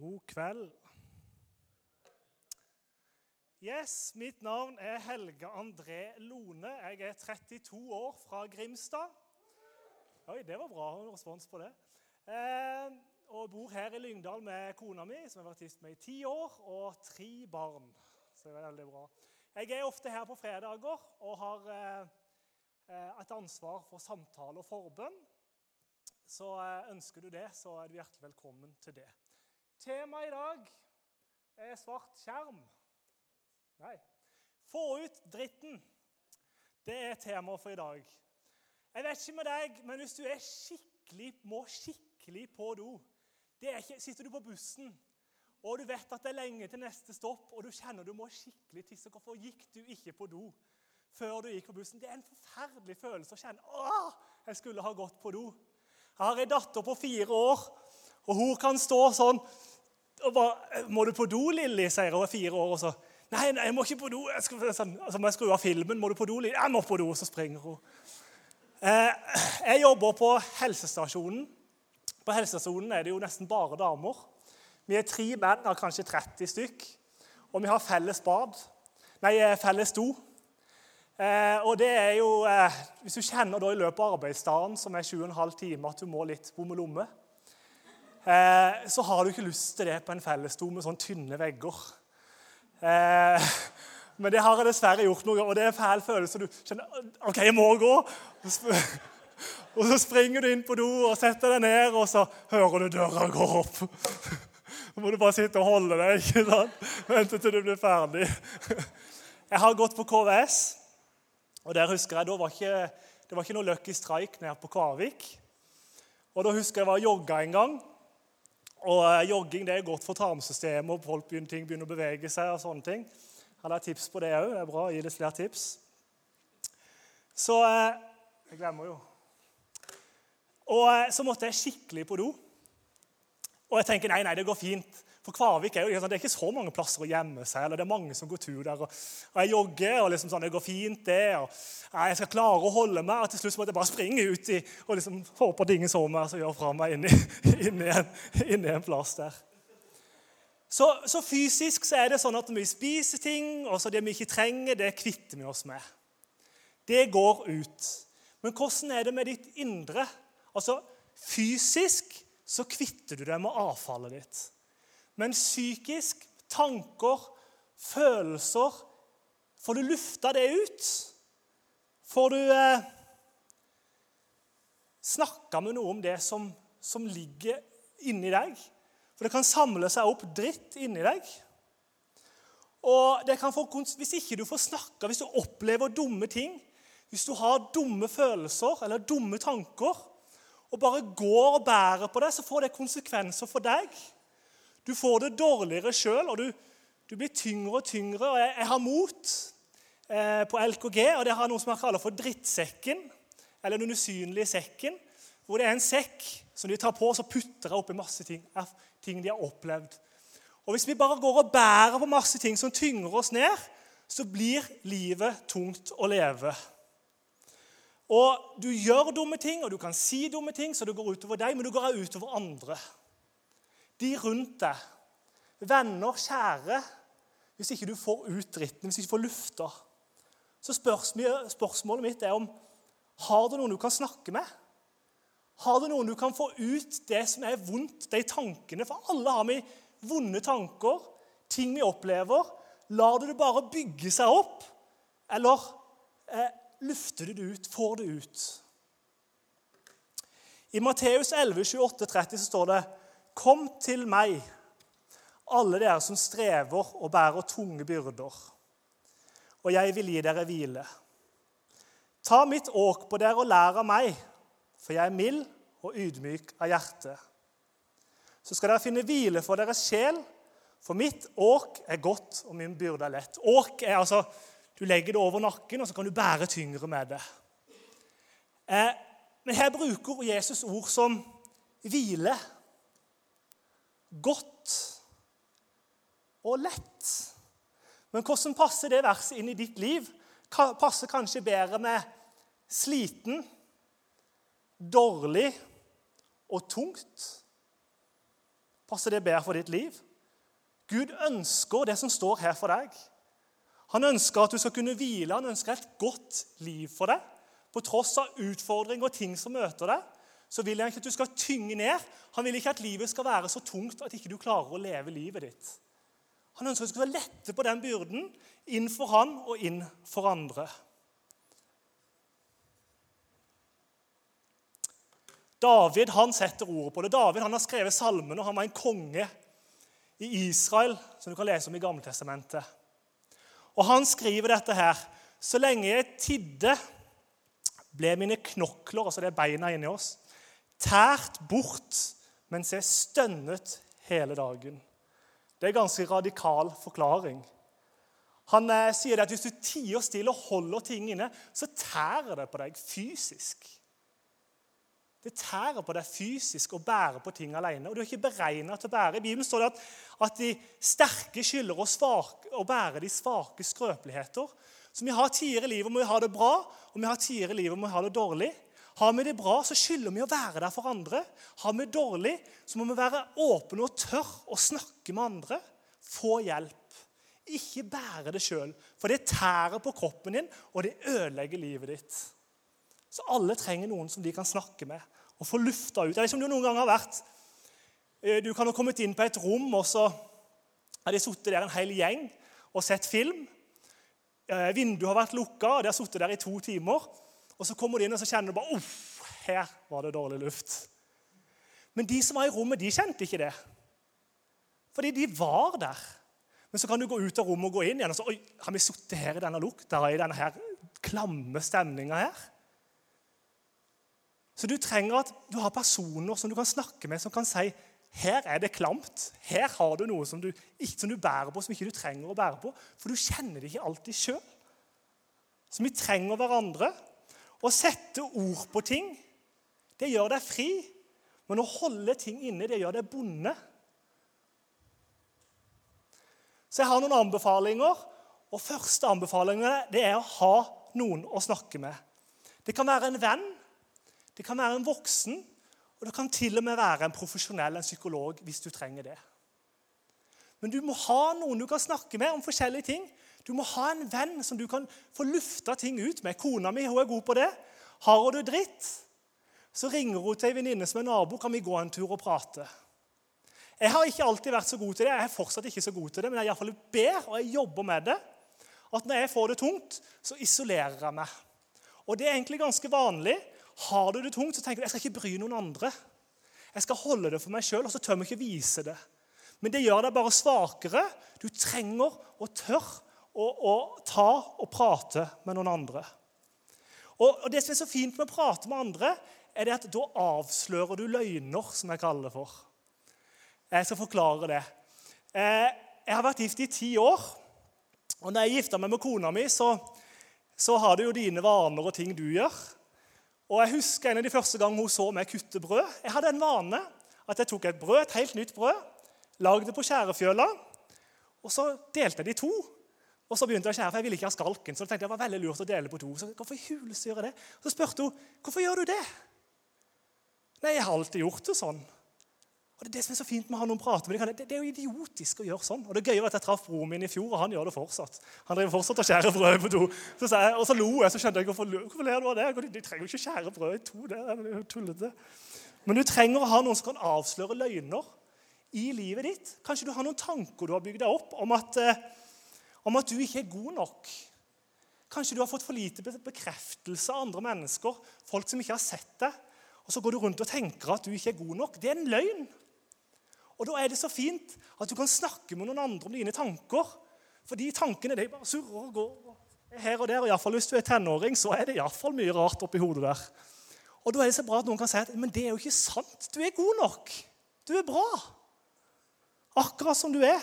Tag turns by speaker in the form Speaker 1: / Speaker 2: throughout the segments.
Speaker 1: God kveld. Yes, Mitt navn er Helge André Lone. Jeg er 32 år fra Grimstad. Oi, det var bra respons på det. Eh, og bor her i Lyngdal med kona mi, som jeg har vært gift med i ti år, og tre barn. Så det er veldig bra. Jeg er ofte her på fredager og har eh, eh et ansvar for samtale og forbønn. Så eh, ønsker du det, så er du hjertelig velkommen til det. Temaet i dag er svart skjerm. Nei. Få ut dritten. Det er temaet for i dag. Jeg vet ikke med deg, men hvis du er skikkelig, må skikkelig på do ikke, Sitter du på bussen og du vet at det er lenge til neste stopp, og du kjenner du må skikkelig tisse, hvorfor gikk du ikke på do før du gikk på bussen? Det er en forferdelig følelse å kjenne Åh, jeg skulle ha gått på do. Jeg har ei datter på fire år, og hun kan stå sånn og bare, 'Må du på do, Lilly?' sier hun er fire år. og så, 'Nei, nei, jeg må ikke på do.' Jeg skal, sånn, altså, må jeg skru av filmen. 'Må du på do, Lilly?' 'Jeg må på do.' Så springer hun. Eh, jeg jobber på helsestasjonen. På helsestasjonen er det jo nesten bare damer. Vi er tre menn av kanskje 30 stykk, og vi har felles bad. Nei, eh, felles do. Eh, og det er jo, eh, Hvis du kjenner da i løpet av arbeidsdagen, som er 7,5 timer, at du må litt bom og lomme, eh, så har du ikke lyst til det på en fellesdo med sånne tynne vegger. Eh, men det har jeg dessverre gjort noe, og det er en fæl følelse. Du kjenner OK, jeg må gå. Og så springer du inn på do og setter deg ned, og så hører du døra gå opp. Så må du bare sitte og holde deg ikke sant? vente til du blir ferdig. Jeg har gått på KVS, og der husker jeg, da var ikke, det var ikke noe Lucky Strike nede på Kvarvik. Og Da husker jeg jeg var jogga en gang. Og eh, Jogging det er godt for tarmsystemet, og folk begynner, ting begynner å bevege seg. og sånne ting. Hadde jeg tips på det òg? Det er bra å gi litt flere tips. Så eh, Jeg glemmer jo. Og eh, så måtte jeg skikkelig på do. Og jeg tenker nei, nei, det går fint. For Kvavik er jo det er ikke så mange plasser å gjemme seg. eller det er mange som går tur der. Og, og jeg jogger, og liksom sånn, det går fint, det. og Jeg skal klare å holde meg. og Til slutt måtte jeg bare springe ut i, og liksom håpe at ingen så meg, så gjør fra meg inn i, en, inn i en plass der. Så, så, fysisk så er det sånn at når vi spiser ting, og så det vi ikke trenger, det kvitter vi oss med. Det går ut. Men hvordan er det med ditt indre? Altså, Fysisk så kvitter du deg med avfallet ditt. Men psykisk, tanker, følelser Får du lufta det ut? Får du eh, snakka med noe om det som, som ligger inni deg? For det kan samle seg opp dritt inni deg. Og få, Hvis ikke du får snakka, hvis du opplever dumme ting, hvis du har dumme følelser eller dumme tanker, og bare går og bærer på det, så får det konsekvenser for deg. Du får det dårligere sjøl, og du, du, blir tyngre og tyngre. og Jeg, jeg har mot eh, på LKG, og det har noe som jeg kaller for drittsekken. Eller den usynlige sekken. Hvor det er en sekk som de tar på, og så putter jeg oppi masse ting, ting de har opplevd. Og Hvis vi bare går og bærer på masse ting som tynger oss ned, så blir livet tungt å leve. Og Du gjør dumme ting, og du kan si dumme ting, så det går utover deg, men du går utover andre de rundt deg, venner, kjære Hvis ikke du får ut dritten, hvis ikke du får lufta, så spørsmålet mitt er om har du noen du kan snakke med. Har du noen du kan få ut det som er vondt, de tankene? For alle har vi vonde tanker, ting vi opplever. Lar du det bare bygge seg opp, eller eh, lufter du det ut, får det ut? I Matteus 11, 28, 30 så står det Kom til meg, alle dere som strever og bærer tunge byrder, og jeg vil gi dere hvile. Ta mitt åk på dere og lær av meg, for jeg er mild og ydmyk av hjerte. Så skal dere finne hvile for deres sjel, for mitt åk er godt, og min byrde er lett. Åk er altså Du legger det over nakken, og så kan du bære tyngre med det. Eh, men her bruker Jesus ord som hvile godt og lett. Men hvordan passer det verset inn i ditt liv? Passer kanskje bedre med sliten, dårlig og tungt? Passer det bedre for ditt liv? Gud ønsker det som står her for deg. Han ønsker at du skal kunne hvile. Han ønsker et godt liv for deg. På tross av utfordringer og ting som møter deg, så vil han ikke at du skal tynge ned. Han vil ikke at livet skal være så tungt at ikke du klarer å leve livet ditt. Han ønsker at du skal lette på den byrden inn for han og inn for andre. David han setter ordet på det. David han har skrevet salmene, og han var en konge i Israel, som du kan lese om i Gammeltestamentet. Og han skriver dette her. Så lenge jeg tidde, ble mine knokler, altså det er beina inni oss, tært bort mens jeg stønnet hele dagen. Det er en ganske radikal forklaring. Han eh, sier at hvis du tier stille og holder ting inne, så tærer det på deg fysisk. Det tærer på deg fysisk å bære på ting alene. Og du er ikke beregna til å bære. I Bibelen står det at, at de sterke skylder oss å bære de svake skrøpeligheter. Så vi har tider i livet må vi ha det bra, og vi har tider i livet må vi ha det dårlig. Har vi det bra, så skylder vi å være der for andre. Har vi det dårlig, så må vi være åpne og tørre å snakke med andre. Få hjelp. Ikke bære det sjøl, for det tærer på kroppen din, og det ødelegger livet ditt. Så alle trenger noen som de kan snakke med og få lufta ut. Jeg vet ikke om du noen gang har vært eh, Du kan ha kommet inn på et rom, og så har de sittet der en hel gjeng og sett film. Eh, vinduet har vært lukka, og de har sittet der i to timer. Og Så kommer du inn og så kjenner du bare Uff, her var det dårlig luft. Men de som var i rommet, de kjente ikke det. Fordi de var der. Men så kan du gå ut av rommet og gå inn igjen og så Oi, har vi sittet her i denne lukta, i denne her klamme stemninga her? Så du trenger at du har personer som du kan snakke med, som kan si her er det klamt. Her har du noe som du, som du bærer på, som ikke du trenger å bære på. For du kjenner det ikke alltid sjøl. Så vi trenger hverandre. Å sette ord på ting, det gjør deg fri. Men å holde ting inne, det gjør deg bonde. Så jeg har noen anbefalinger. Og første anbefalingen det er å ha noen å snakke med. Det kan være en venn det kan være en voksen, og det kan til og med være en profesjonell en psykolog hvis du trenger det. Men du må ha noen du kan snakke med om forskjellige ting. Du må ha en venn som du kan få lufta ting ut med. Kona mi hun er god på det. Har hun det dritt, så ringer hun til ei venninne som er nabo. Kan vi gå en tur og prate? Jeg har ikke alltid vært så god til det, jeg er fortsatt ikke så god til det, men jeg iallfall ber og jeg jobber med det. At når jeg får det tungt, så isolerer jeg meg. Og det er egentlig ganske vanlig har du det tungt, så tenker du jeg skal ikke bry noen andre. Jeg skal holde det for meg sjøl, og så tør vi ikke vise det. Men det gjør deg bare svakere. Du trenger å tørre å, å, ta og prate med noen andre. Og, og, Det som er så fint med å prate med andre, er det at da avslører du løgner, som jeg kaller det for. Jeg skal forklare det. Eh, jeg har vært gift i ti år. Og når jeg gifta meg med kona mi, så, så har du jo dine vaner og ting du gjør. Og Jeg husker en av de første gangene hun så meg kutte brød. Jeg hadde en vane at jeg tok et brød, et helt nytt brød, lagde det på skjærefjøla, og så delte jeg det i to. Og så begynte jeg å skjære, for jeg ville ikke ha skalken. Så tenkte jeg var veldig lurt å dele på to. Så hvorfor i jeg det? Så spurte hun hvorfor gjør du det. Nei, jeg har alltid gjort det sånn. Og Det er det som er så fint med å ha noen prate med. Det, det er jo idiotisk å gjøre sånn. Og det gøye var at Jeg traff broren min i fjor, og han gjør det fortsatt. Han driver fortsatt og skjærer brød på to. Så jeg, og så lo jeg, så skjønte jeg hvorfor, hvorfor ler du av det. De, de trenger jo ikke skjære brød i to. det er jo tullete. Men du trenger å ha noen som kan avsløre løgner i livet ditt. Kanskje du har noen tanker du har bygd deg opp om at, eh, om at du ikke er god nok. Kanskje du har fått for lite bekreftelse av andre mennesker, folk som ikke har sett deg. Og så går du rundt og tenker at du ikke er god nok. Det er en løgn. Og Da er det så fint at du kan snakke med noen andre om dine tanker. For de tankene de bare surrer og går her og der. og i fall Hvis du er tenåring, så er det iallfall mye rart oppi hodet der. Og Da er det så bra at noen kan si at men det er jo ikke sant. Du er god nok. Du er bra. Akkurat som du er.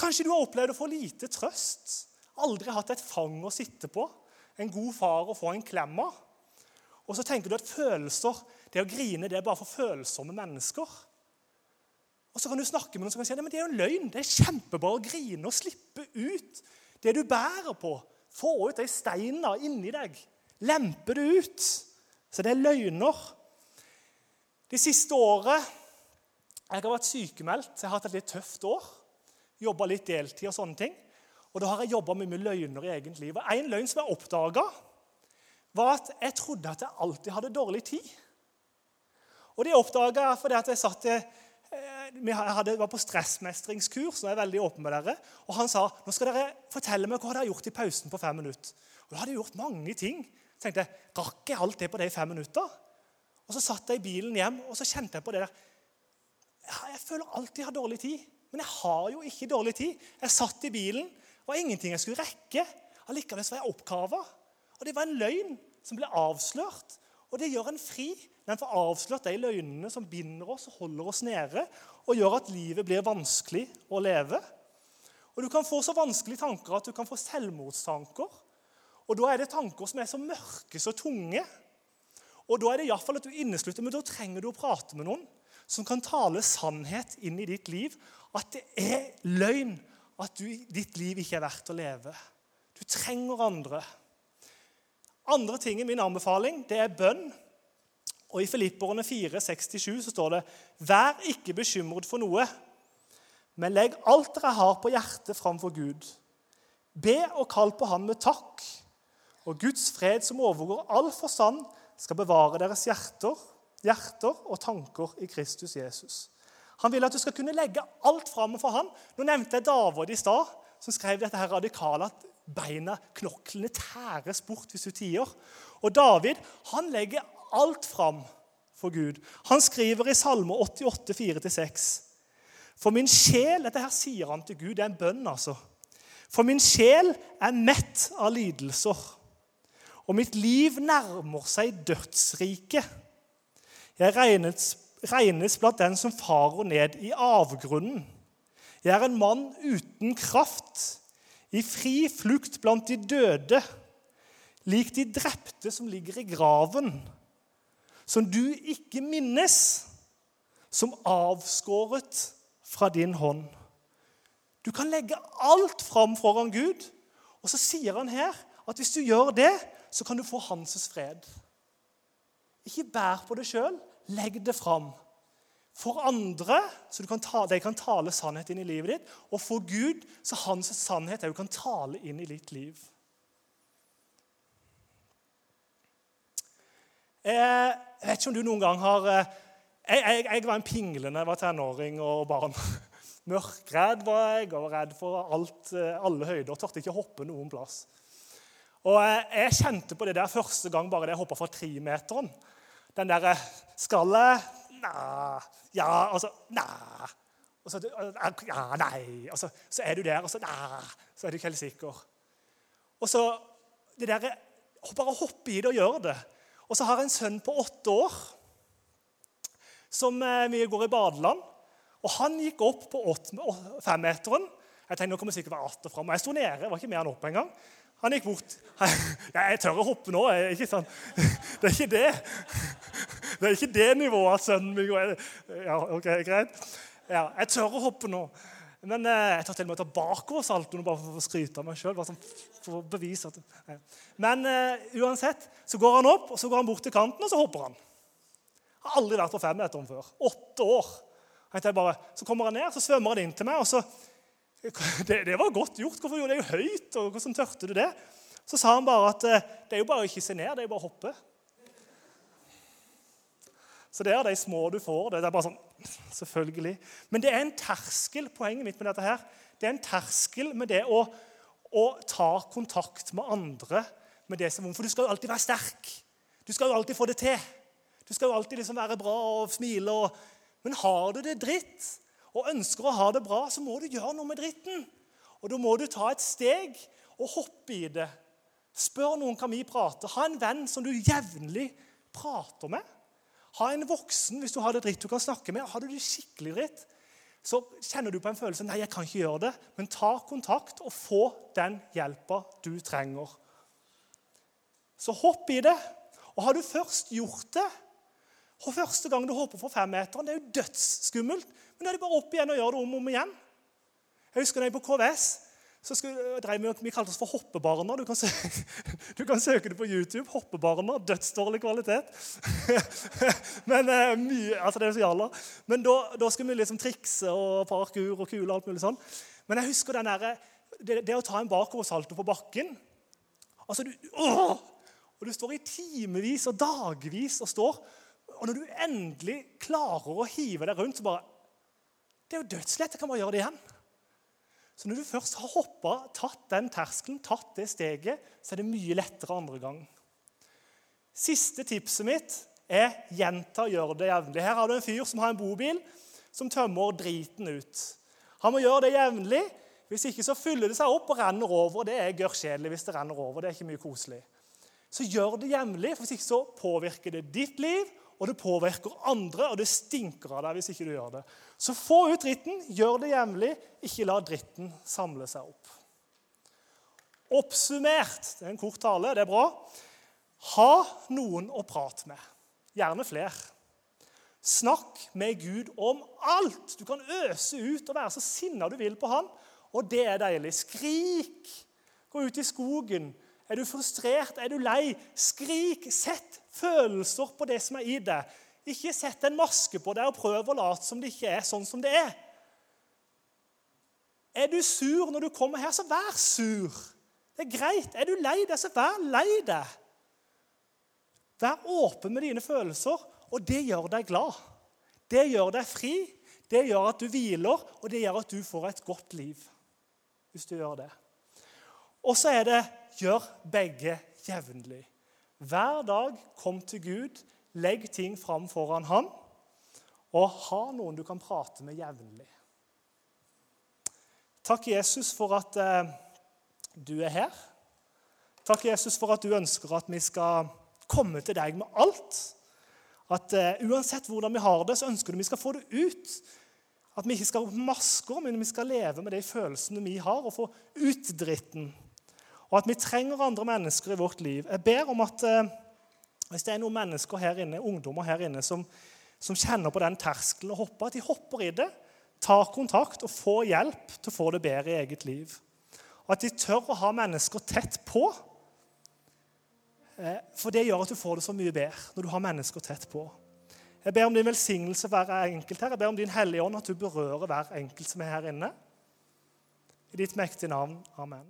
Speaker 1: Kanskje du har opplevd å få lite trøst. Aldri hatt et fang å sitte på. En god far å få en klem av. Og så tenker du at følelser, det å grine det er bare for følsomme mennesker. Og Så kan du snakke med noen som kan si at det er jo en løgn. Det er kjempebra å grine og slippe ut det du bærer på. Få ut de steinene inni deg. Lempe det ut. Så det er løgner. Det siste året Jeg har vært sykemeldt, jeg har hatt et litt tøft år. Jobba litt deltid og sånne ting. Og da har jeg jobba med løgner i eget liv. Og En løgn som jeg oppdaga, var at jeg trodde at jeg alltid hadde dårlig tid. Og det oppdaga jeg fordi at jeg satt jeg hadde, var på stressmestringskurs, og jeg er veldig åpen med dere. Og han sa nå skal dere fortelle meg hva dere har gjort i pausen på fem minutter. Og Da hadde jeg gjort mange ting. Så tenkte jeg, Rakk jeg alt det på de fem minutter? Og Så satt jeg i bilen hjem og så kjente jeg på det der. Jeg føler alltid jeg har dårlig tid. Men jeg har jo ikke dårlig tid. Jeg satt i bilen. Det var ingenting jeg skulle rekke. Allikevel var jeg oppkava. Og det var en løgn som ble avslørt. Og det gjør en fri. Den får avslørt de løgnene som binder oss og holder oss nede, og gjør at livet blir vanskelig å leve. Og Du kan få så vanskelige tanker at du kan få selvmordstanker. Og Da er det tanker som er så mørke, så tunge. Og Da er det i fall at du inneslutter, men da trenger du å prate med noen som kan tale sannhet inn i ditt liv. At det er løgn at du, ditt liv ikke er verdt å leve. Du trenger andre. Andre ting i min anbefaling det er bønn. Og I Filipperne 4, 67 så står det Vær ikke bekymret for noe, men legg alt dere har på hjertet framfor Gud. Be og kall på Ham med takk, og Guds fred, som overgår all forstand, skal bevare deres hjerter, hjerter og tanker i Kristus Jesus. Han vil at du skal kunne legge alt fram for ham. Nå nevnte jeg David i stad, som skrev dette her radikale at beina, knoklene, tæres bort hvis du tier. Og David han legger alt fram for Gud. Han skriver i Salme 88, 4-6. For min sjel Dette her sier han til Gud. Det er en bønn, altså. For min sjel er mett av lidelser, og mitt liv nærmer seg dødsriket. Jeg regnes, regnes blant den som farer ned i avgrunnen. Jeg er en mann uten kraft, i fri flukt blant de døde, lik de drepte som ligger i graven som du ikke minnes, som avskåret fra din hånd. Du kan legge alt fram foran Gud, og så sier han her at hvis du gjør det, så kan du få hans fred. Ikke bær på det sjøl. Legg det fram. For andre, så kan ta, de kan tale sannhet inn i livet ditt. Og for Gud, så hans sannhet òg kan tale inn i ditt liv. Eh, jeg vet ikke om du noen gang har eh, jeg, jeg, jeg var en pingle da jeg var tenåring og barn. Mørkredd var jeg og redd for alt, eh, alle høyder. Tørte ikke hoppe noen plass. Og Jeg kjente på det der første gang bare det jeg hoppa fra tremeteren. Den derre Skallet Næ. Ja, altså Næ. Og så, ja, nei. Og så, så, er du der, og så Næ. Så er du ikke helt sikker. Og så det derre Bare hoppe i det og gjøre det. Og så har jeg en sønn på åtte år som eh, vi går i badeland. Og han gikk opp på femmeteren. Jeg tenkte nå kommer sikkert være atter fram. Jeg sto nede. jeg var ikke med han opp engang. Han gikk bort. Jeg tør å hoppe nå. Ikke sant? Det er ikke det. Det er ikke det nivået at sønnen min går Ja, ok, greit. Ja, jeg tør å hoppe nå. Men eh, jeg tar til og med ta bakoversaltoen bare for å skryte av meg sjøl. Sånn, for å bevise at... Men uh, uansett så går han opp og så går han bort til kanten og så hopper han. Jeg har aldri vært på femmeteren før. Åtte år. Bare, så kommer han ned, så svømmer han inn til meg. og så, det, det, var godt gjort. Hvorfor gjorde det jo høyt? og Hvordan tørte du det? Så sa han bare at uh, det er jo bare å ikke se ned, det er jo bare å hoppe. Så det er de små du får. Det er bare sånn, selvfølgelig. Men det er en terskel poenget mitt med dette her, det er en terskel med det å, å ta kontakt med andre. med det som, For du skal jo alltid være sterk. Du skal jo alltid få det til. Du skal jo alltid liksom være bra og smile. Og, men har du det dritt og ønsker å ha det bra, så må du gjøre noe med dritten. Og da må du ta et steg og hoppe i det. Spør noen kan vi prate. Ha en venn som du jevnlig prater med. Ha en voksen hvis du har det dritt du kan snakke med. Har du det skikkelig dritt, så kjenner du på en følelse nei, jeg kan ikke gjøre det. Men ta kontakt og få den hjelpa du trenger. Så hopp i det. Og har du først gjort det og Første gang du hopper for femmeteren, det er jo dødsskummelt. Men da er det bare opp igjen og gjøre det om og om igjen. Jeg husker da jeg på KVS så skulle, drev vi, vi kalte oss for Hoppebarna. Du kan, søke, du kan søke det på YouTube. Hoppebarna. Dødsdårlig kvalitet. Men eh, mye, altså det er så jalla. Men da, da skulle vi liksom trikse og parkour og kule og alt mulig sånn. Men jeg husker den der, det, det å ta en bakoversalto på bakken altså du, åh, Og du står i timevis og dagvis og står. Og når du endelig klarer å hive deg rundt, så bare Det er jo dødslett. Jeg kan bare gjøre det igjen. Så når du først har hoppa, tatt den terskelen, tatt det steget, så er det mye lettere andre gang. Siste tipset mitt er gjenta gjør det jevnlig. Her har du en fyr som har en bobil som tømmer driten ut. Han må gjøre det jevnlig. Hvis ikke så fyller det seg opp og renner over. Det er gørrkjedelig hvis det renner over. Det er ikke mye koselig. Så gjør det jevnlig, for hvis ikke så påvirker det ditt liv, og det påvirker andre, og det stinker av deg hvis ikke du gjør det. Så få ut dritten, gjør det jevnlig, ikke la dritten samle seg opp. Oppsummert det er en kort tale, det er bra. Ha noen å prate med. Gjerne flere. Snakk med Gud om alt. Du kan øse ut og være så sinna du vil på han, og det er deilig. Skrik. Gå ut i skogen. Er du frustrert? Er du lei? Skrik. Sett følelser på det som er i deg. Ikke sett en maske på deg og prøv å late som det ikke er sånn som det er. Er du sur når du kommer her, så vær sur. Det er greit. Er du lei deg, så vær lei deg. Vær åpen med dine følelser, og det gjør deg glad. Det gjør deg fri, det gjør at du hviler, og det gjør at du får et godt liv. Hvis du gjør det. Og så er det gjør begge jevnlig. Hver dag kom til Gud, legg ting fram foran Han, og ha noen du kan prate med jevnlig. Takk, Jesus, for at eh, du er her. Takk, Jesus, for at du ønsker at vi skal komme til deg med alt. At eh, Uansett hvordan vi har det, så ønsker du vi skal få det ut. At vi ikke skal ha masker, men vi skal leve med de følelsene vi har, og få ut dritten. Og at vi trenger andre mennesker i vårt liv. Jeg ber om at eh, hvis det er noen mennesker her inne, ungdommer her inne som, som kjenner på den terskelen og hopper, at de hopper i det, tar kontakt og får hjelp til å få det bedre i eget liv. Og at de tør å ha mennesker tett på Eh, for det gjør at du får det så mye bedre når du har mennesker tett på. Jeg ber om din velsignelse hver enkelt her. Jeg ber om din Hellige Ånd, at du berører hver enkelt som er her inne. I ditt mektige navn. Amen.